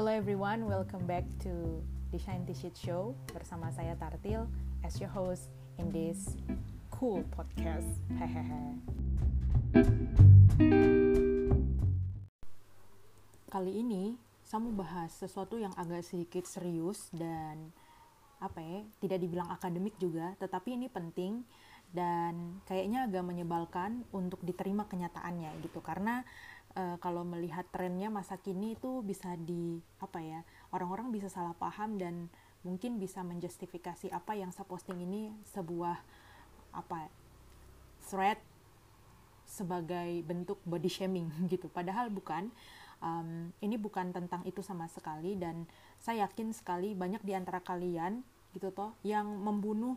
Hello everyone, welcome back to the Shine T-Shirt Show bersama saya Tartil as your host in this cool podcast. Hehehe. Kali ini saya mau bahas sesuatu yang agak sedikit serius dan apa ya, tidak dibilang akademik juga, tetapi ini penting dan kayaknya agak menyebalkan untuk diterima kenyataannya gitu karena uh, kalau melihat trennya masa kini itu bisa di apa ya orang-orang bisa salah paham dan mungkin bisa menjustifikasi apa yang saya posting ini sebuah apa threat sebagai bentuk body shaming gitu. Padahal bukan. Um, ini bukan tentang itu sama sekali dan saya yakin sekali banyak di antara kalian gitu toh yang membunuh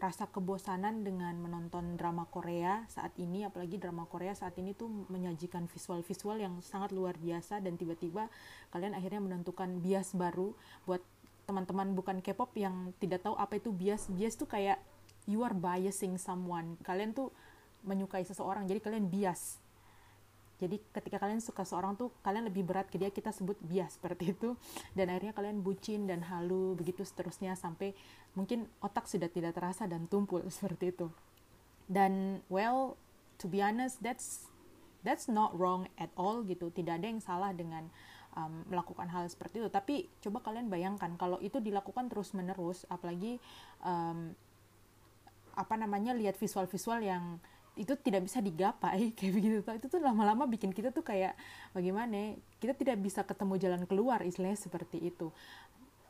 rasa kebosanan dengan menonton drama Korea saat ini apalagi drama Korea saat ini tuh menyajikan visual-visual yang sangat luar biasa dan tiba-tiba kalian akhirnya menentukan bias baru buat teman-teman bukan K-pop yang tidak tahu apa itu bias. Bias tuh kayak you are biasing someone. Kalian tuh menyukai seseorang jadi kalian bias jadi ketika kalian suka seorang tuh kalian lebih berat ke dia kita sebut bias seperti itu. Dan akhirnya kalian bucin dan halu begitu seterusnya sampai mungkin otak sudah tidak terasa dan tumpul seperti itu. Dan well to be honest that's that's not wrong at all gitu. Tidak ada yang salah dengan um, melakukan hal seperti itu. Tapi coba kalian bayangkan kalau itu dilakukan terus menerus apalagi um, apa namanya lihat visual-visual yang itu tidak bisa digapai kayak begitu. Tuh itu tuh lama-lama bikin kita tuh kayak bagaimana kita tidak bisa ketemu jalan keluar istilahnya seperti itu.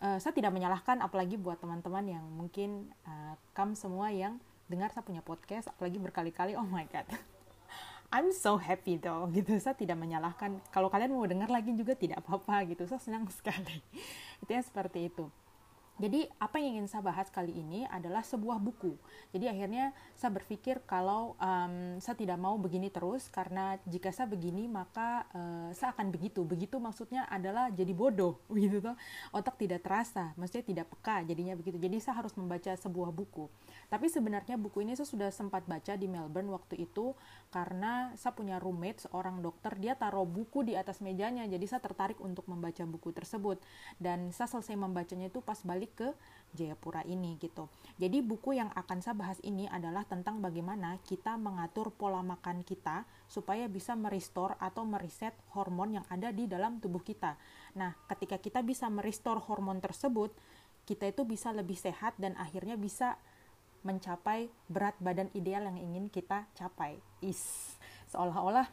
Uh, saya tidak menyalahkan apalagi buat teman-teman yang mungkin uh, kam semua yang dengar saya punya podcast apalagi berkali-kali oh my god. I'm so happy though gitu. Saya tidak menyalahkan. Kalau kalian mau dengar lagi juga tidak apa-apa gitu. Saya senang sekali. Itu ya seperti itu jadi apa yang ingin saya bahas kali ini adalah sebuah buku. Jadi akhirnya saya berpikir kalau um, saya tidak mau begini terus karena jika saya begini maka uh, saya akan begitu. Begitu maksudnya adalah jadi bodoh, gitu toh. Otak tidak terasa, maksudnya tidak peka jadinya begitu. Jadi saya harus membaca sebuah buku. Tapi sebenarnya buku ini saya sudah sempat baca di Melbourne waktu itu karena saya punya roommate seorang dokter dia taruh buku di atas mejanya. Jadi saya tertarik untuk membaca buku tersebut dan saya selesai membacanya itu pas balik ke Jayapura ini gitu. Jadi buku yang akan saya bahas ini adalah tentang bagaimana kita mengatur pola makan kita supaya bisa merestore atau mereset hormon yang ada di dalam tubuh kita. Nah, ketika kita bisa merestore hormon tersebut, kita itu bisa lebih sehat dan akhirnya bisa mencapai berat badan ideal yang ingin kita capai. Is seolah-olah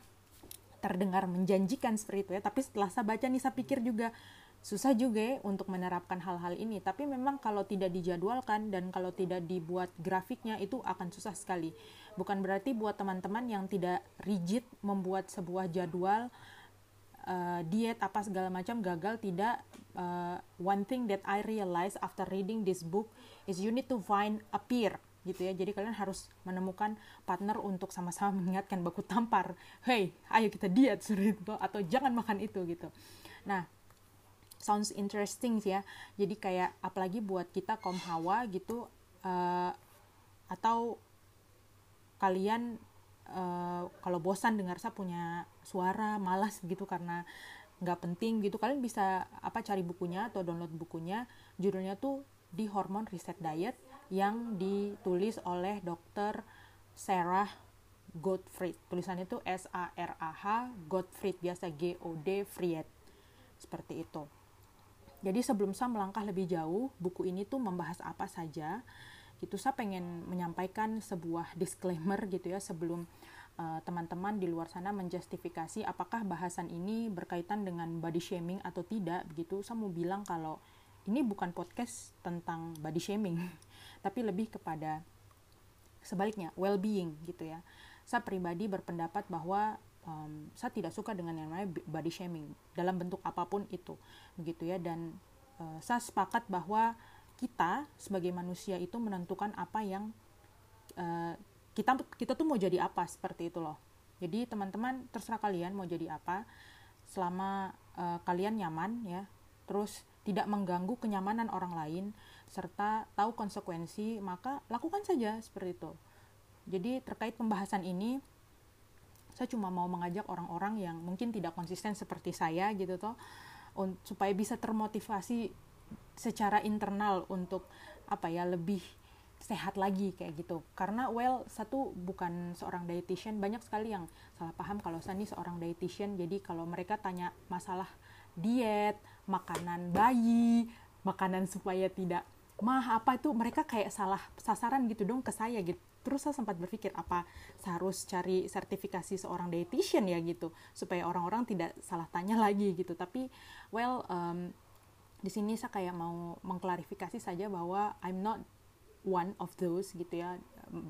terdengar menjanjikan seperti itu ya, tapi setelah saya baca nih saya pikir juga susah juga ya untuk menerapkan hal-hal ini. Tapi memang kalau tidak dijadwalkan dan kalau tidak dibuat grafiknya itu akan susah sekali. Bukan berarti buat teman-teman yang tidak rigid membuat sebuah jadwal uh, diet apa segala macam gagal tidak uh, one thing that I realize after reading this book is you need to find a peer gitu ya. Jadi kalian harus menemukan partner untuk sama-sama mengingatkan baku tampar. Hey ayo kita diet itu atau jangan makan itu gitu. Nah sounds interesting sih ya jadi kayak apalagi buat kita kaum hawa gitu uh, atau kalian uh, kalau bosan dengar saya punya suara malas gitu karena nggak penting gitu kalian bisa apa cari bukunya atau download bukunya judulnya tuh di hormon reset diet yang ditulis oleh dokter Sarah Gottfried. Tulisannya itu S A R A H Gottfried biasa G O D Fried. Seperti itu. Jadi sebelum saya melangkah lebih jauh, buku ini tuh membahas apa saja. Gitu saya pengen menyampaikan sebuah disclaimer gitu ya sebelum eh, teman-teman uh, di luar sana menjustifikasi apakah bahasan ini berkaitan dengan body shaming atau tidak begitu. Saya mau bilang kalau ini bukan podcast tentang body shaming tapi lebih kepada sebaliknya well-being gitu ya saya pribadi berpendapat bahwa um, saya tidak suka dengan yang namanya body shaming dalam bentuk apa pun itu begitu ya. Dan uh, saya sepakat bahwa kita sebagai manusia itu menentukan apa yang uh, kita kita tuh mau jadi apa seperti itu loh. Jadi teman-teman terserah kalian mau jadi apa. Selama uh, kalian nyaman ya. Terus tidak mengganggu kenyamanan orang lain serta tahu konsekuensi, maka lakukan saja seperti itu. Jadi terkait pembahasan ini, saya cuma mau mengajak orang-orang yang mungkin tidak konsisten seperti saya gitu toh supaya bisa termotivasi secara internal untuk apa ya lebih sehat lagi kayak gitu. Karena well satu bukan seorang dietitian. Banyak sekali yang salah paham kalau saya ini seorang dietitian. Jadi kalau mereka tanya masalah diet makanan bayi makanan supaya tidak mah apa itu? Mereka kayak salah sasaran gitu dong ke saya gitu. Terus saya sempat berpikir apa saya harus cari sertifikasi seorang dietitian ya? gitu. Supaya orang-orang tidak salah tanya lagi gitu. Tapi well um, di sini saya kayak mau mengklarifikasi saja bahwa I'm not one of those gitu ya.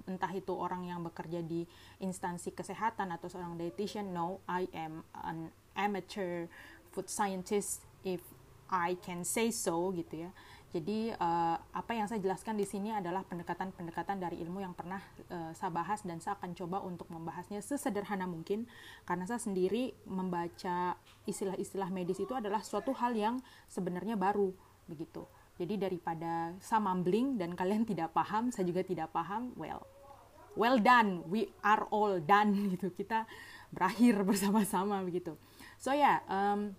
Entah itu orang yang bekerja di instansi kesehatan atau seorang dietitian no I am an amateur food scientist if I can say so gitu ya jadi uh, apa yang saya jelaskan di sini adalah pendekatan-pendekatan dari ilmu yang pernah uh, saya bahas dan saya akan coba untuk membahasnya sesederhana mungkin karena saya sendiri membaca istilah-istilah medis itu adalah suatu hal yang sebenarnya baru begitu. Jadi daripada saya mumbling dan kalian tidak paham, saya juga tidak paham, well, well done, we are all done gitu. Kita berakhir bersama-sama begitu. So ya, yeah, um,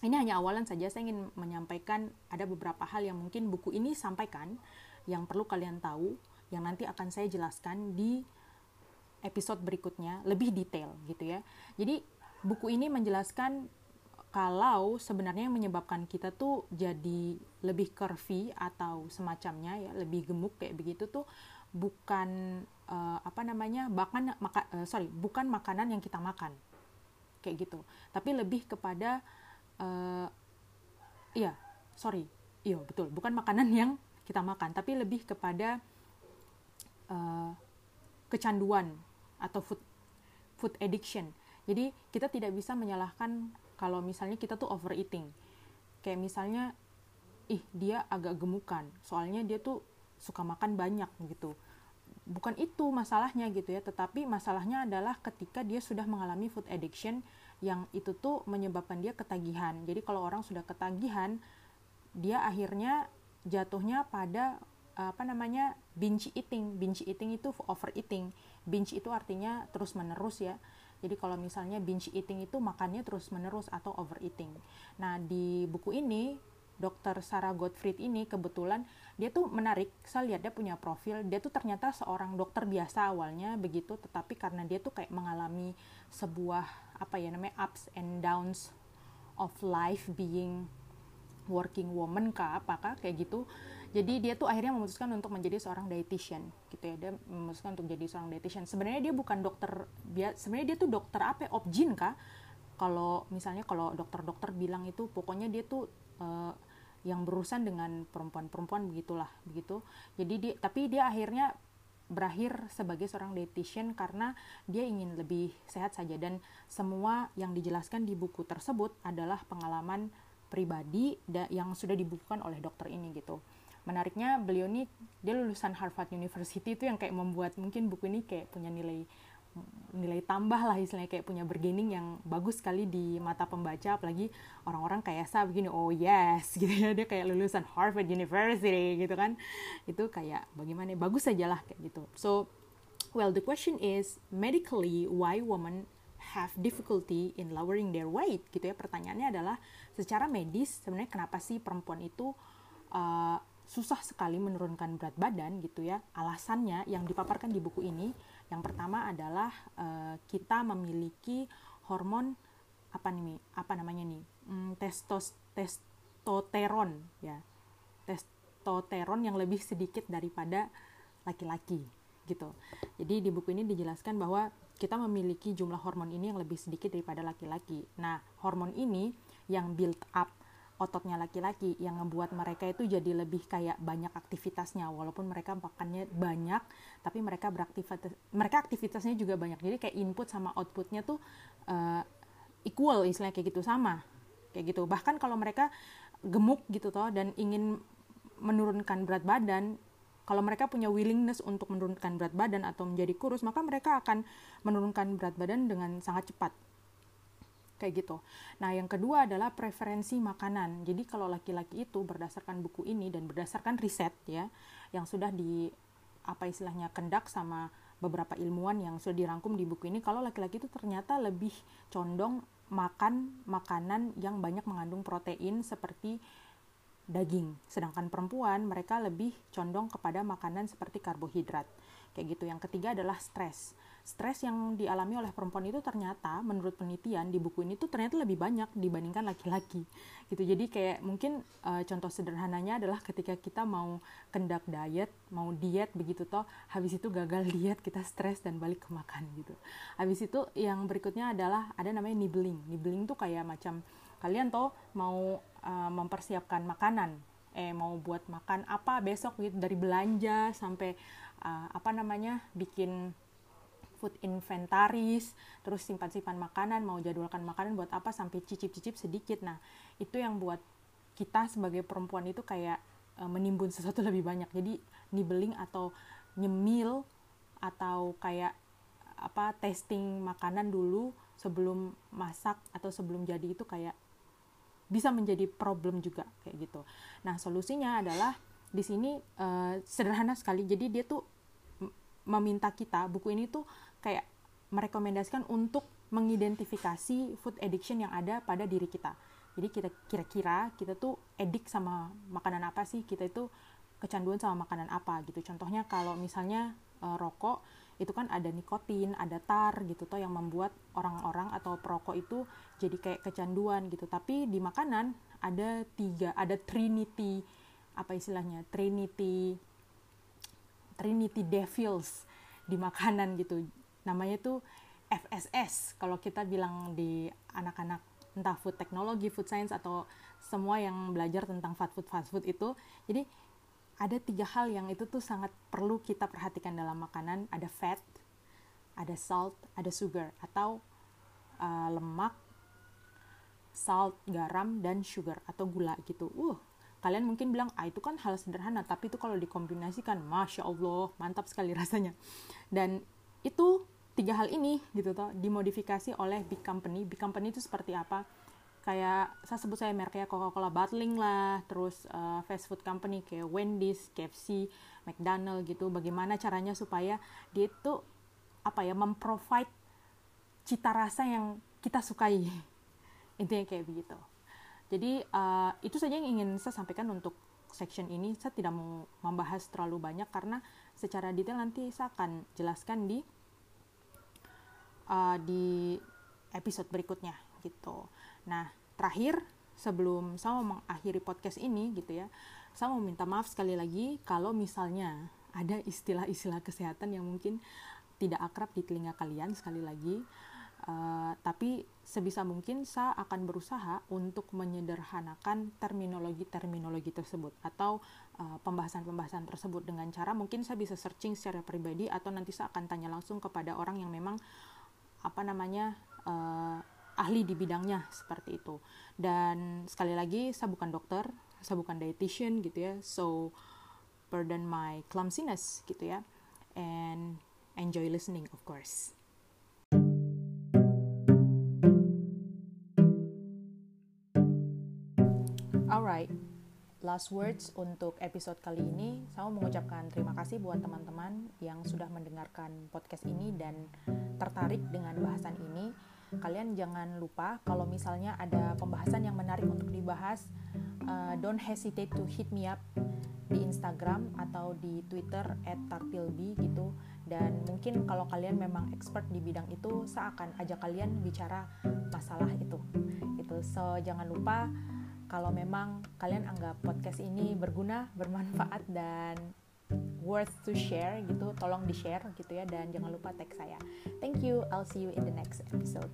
ini hanya awalan saja. Saya ingin menyampaikan ada beberapa hal yang mungkin buku ini sampaikan yang perlu kalian tahu, yang nanti akan saya jelaskan di episode berikutnya lebih detail gitu ya. Jadi buku ini menjelaskan kalau sebenarnya yang menyebabkan kita tuh jadi lebih curvy atau semacamnya ya lebih gemuk kayak begitu tuh bukan uh, apa namanya bahkan maka, uh, sorry bukan makanan yang kita makan kayak gitu tapi lebih kepada uh, iya sorry. Iya betul. Bukan makanan yang kita makan tapi lebih kepada uh, kecanduan atau food food addiction. Jadi kita tidak bisa menyalahkan kalau misalnya kita tuh overeating. Kayak misalnya ih dia agak gemukan. Soalnya dia tuh suka makan banyak gitu. Bukan itu masalahnya gitu ya. Tetapi masalahnya adalah ketika dia sudah mengalami food addiction yang itu tuh menyebabkan dia ketagihan. Jadi kalau orang sudah ketagihan dia akhirnya jatuhnya pada apa namanya binge eating. Binge eating itu overeating. Binge itu artinya terus menerus ya. Jadi kalau misalnya binge eating itu makannya terus-menerus atau overeating. Nah, di buku ini Dr. Sarah Gottfried ini kebetulan dia tuh menarik. Saya lihat dia punya profil. Dia tuh ternyata seorang dokter biasa awalnya begitu, tetapi karena dia tuh kayak mengalami sebuah apa ya namanya ups and downs of life being working woman kah apakah kayak gitu jadi dia tuh akhirnya memutuskan untuk menjadi seorang dietitian gitu ya dia memutuskan untuk jadi seorang dietitian sebenarnya dia bukan dokter sebenarnya dia tuh dokter apa objin kah kalau misalnya kalau dokter-dokter bilang itu pokoknya dia tuh uh, yang berurusan dengan perempuan-perempuan begitulah begitu. Jadi dia tapi dia akhirnya berakhir sebagai seorang dietitian karena dia ingin lebih sehat saja. Dan semua yang dijelaskan di buku tersebut adalah pengalaman pribadi yang sudah dibukukan oleh dokter ini gitu. Menariknya beliau ini dia lulusan Harvard University itu yang kayak membuat mungkin buku ini kayak punya nilai nilai tambah lah istilahnya kayak punya bergening yang bagus sekali di mata pembaca apalagi orang-orang kayak saya begini oh yes gitu ya. Dia kayak lulusan Harvard University gitu kan. Itu kayak bagaimana bagus saja lah kayak gitu. So well the question is medically why women have difficulty in lowering their weight gitu ya. Pertanyaannya adalah secara medis sebenarnya kenapa sih perempuan itu uh, susah sekali menurunkan berat badan gitu ya. Alasannya yang dipaparkan di buku ini yang pertama adalah uh, kita memiliki hormon apa nih apa namanya nih hmm, testos testosteron ya testosteron yang lebih sedikit daripada laki-laki gitu. Jadi di buku ini dijelaskan bahwa kita memiliki jumlah hormon ini yang lebih sedikit daripada laki-laki. Nah, hormon ini yang build up ototnya laki-laki yang membuat mereka itu jadi lebih kayak banyak aktivitasnya. Walaupun mereka makannya banyak tapi mereka beraktivitas mereka aktivitasnya juga banyak. Jadi kayak input sama outputnya tuh uh, equal istilahnya kayak gitu sama. Kayak gitu. Bahkan kalau mereka gemuk gitu toh dan ingin menurunkan berat badan kalau mereka punya willingness untuk menurunkan berat badan atau menjadi kurus maka mereka akan menurunkan berat badan dengan sangat cepat kayak gitu. Nah, yang kedua adalah preferensi makanan. Jadi kalau laki-laki itu berdasarkan buku ini dan berdasarkan riset ya yang sudah di apa istilahnya kendak sama beberapa ilmuwan yang sudah dirangkum di buku ini kalau laki-laki itu ternyata lebih condong makan makanan yang banyak mengandung protein seperti daging. Sedangkan perempuan mereka lebih condong kepada makanan seperti karbohidrat. Kayak gitu. Yang ketiga adalah stres. Stres yang dialami oleh perempuan itu ternyata menurut penelitian di buku ini tuh ternyata lebih banyak dibandingkan laki-laki. Gitu. Jadi kayak mungkin uh, contoh sederhananya adalah ketika kita mau kendak diet, mau diet begitu toh, habis itu gagal diet kita stres dan balik ke makan gitu. Habis itu yang berikutnya adalah ada namanya nibbling. Nibbling tuh kayak macam kalian toh mau uh, mempersiapkan makanan eh mau buat makan apa besok gitu dari belanja sampai uh, apa namanya bikin food inventaris terus simpan-simpan makanan mau jadwalkan makanan buat apa sampai cicip-cicip sedikit nah itu yang buat kita sebagai perempuan itu kayak uh, menimbun sesuatu lebih banyak jadi nibbling atau nyemil atau kayak apa testing makanan dulu sebelum masak atau sebelum jadi itu kayak bisa menjadi problem juga kayak gitu. Nah solusinya adalah di sini uh, sederhana sekali. Jadi dia tuh meminta kita buku ini tuh kayak merekomendasikan untuk mengidentifikasi food addiction yang ada pada diri kita. Jadi kita kira-kira kita tuh edik sama makanan apa sih? Kita itu kecanduan sama makanan apa gitu. Contohnya kalau misalnya uh, rokok itu kan ada nikotin, ada tar gitu toh yang membuat orang-orang atau perokok itu jadi kayak kecanduan gitu. Tapi di makanan ada tiga, ada trinity apa istilahnya? Trinity Trinity Devils di makanan gitu. Namanya tuh FSS kalau kita bilang di anak-anak entah food technology, food science atau semua yang belajar tentang fast food fast food itu. Jadi ada tiga hal yang itu tuh sangat perlu kita perhatikan dalam makanan. Ada fat ada salt ada sugar atau uh, lemak salt garam dan sugar atau gula gitu. Uh kalian mungkin bilang ah itu kan hal sederhana tapi itu kalau dikombinasikan masya allah mantap sekali rasanya. Dan itu tiga hal ini gitu toh dimodifikasi oleh big company big company itu seperti apa kayak saya sebut saya mereknya Coca-Cola bottling lah, terus uh, fast food company kayak Wendy's, KFC, McDonald gitu. Bagaimana caranya supaya dia itu apa ya memprovide cita rasa yang kita sukai. Intinya kayak begitu. Jadi uh, itu saja yang ingin saya sampaikan untuk section ini. Saya tidak mau membahas terlalu banyak karena secara detail nanti saya akan jelaskan di uh, di episode berikutnya gitu. Nah, terakhir sebelum saya mengakhiri podcast ini gitu ya, saya mau minta maaf sekali lagi kalau misalnya ada istilah-istilah kesehatan yang mungkin tidak akrab di telinga kalian sekali lagi. Uh, tapi sebisa mungkin saya akan berusaha untuk menyederhanakan terminologi-terminologi tersebut atau eh, pembahasan-pembahasan tersebut dengan cara mungkin saya bisa searching secara pribadi atau nanti saya akan tanya langsung kepada orang yang memang apa namanya uh, ahli di bidangnya seperti itu. Dan sekali lagi saya bukan dokter, saya bukan dietitian gitu ya. So pardon my clumsiness gitu ya. And enjoy listening of course. Alright, last words untuk episode kali ini. Saya mau mengucapkan terima kasih buat teman-teman yang sudah mendengarkan podcast ini dan tertarik dengan bahasan ini. Kalian jangan lupa kalau misalnya ada pembahasan yang menarik untuk dibahas uh, don't hesitate to hit me up di Instagram atau di Twitter @tartilbi gitu. Dan mungkin kalau kalian memang expert di bidang itu saya akan ajak kalian bicara masalah itu. Itu so jangan lupa kalau memang kalian anggap podcast ini berguna bermanfaat dan worth to share gitu tolong di share gitu ya dan jangan lupa tag saya. Thank you. I'll see you in the next episode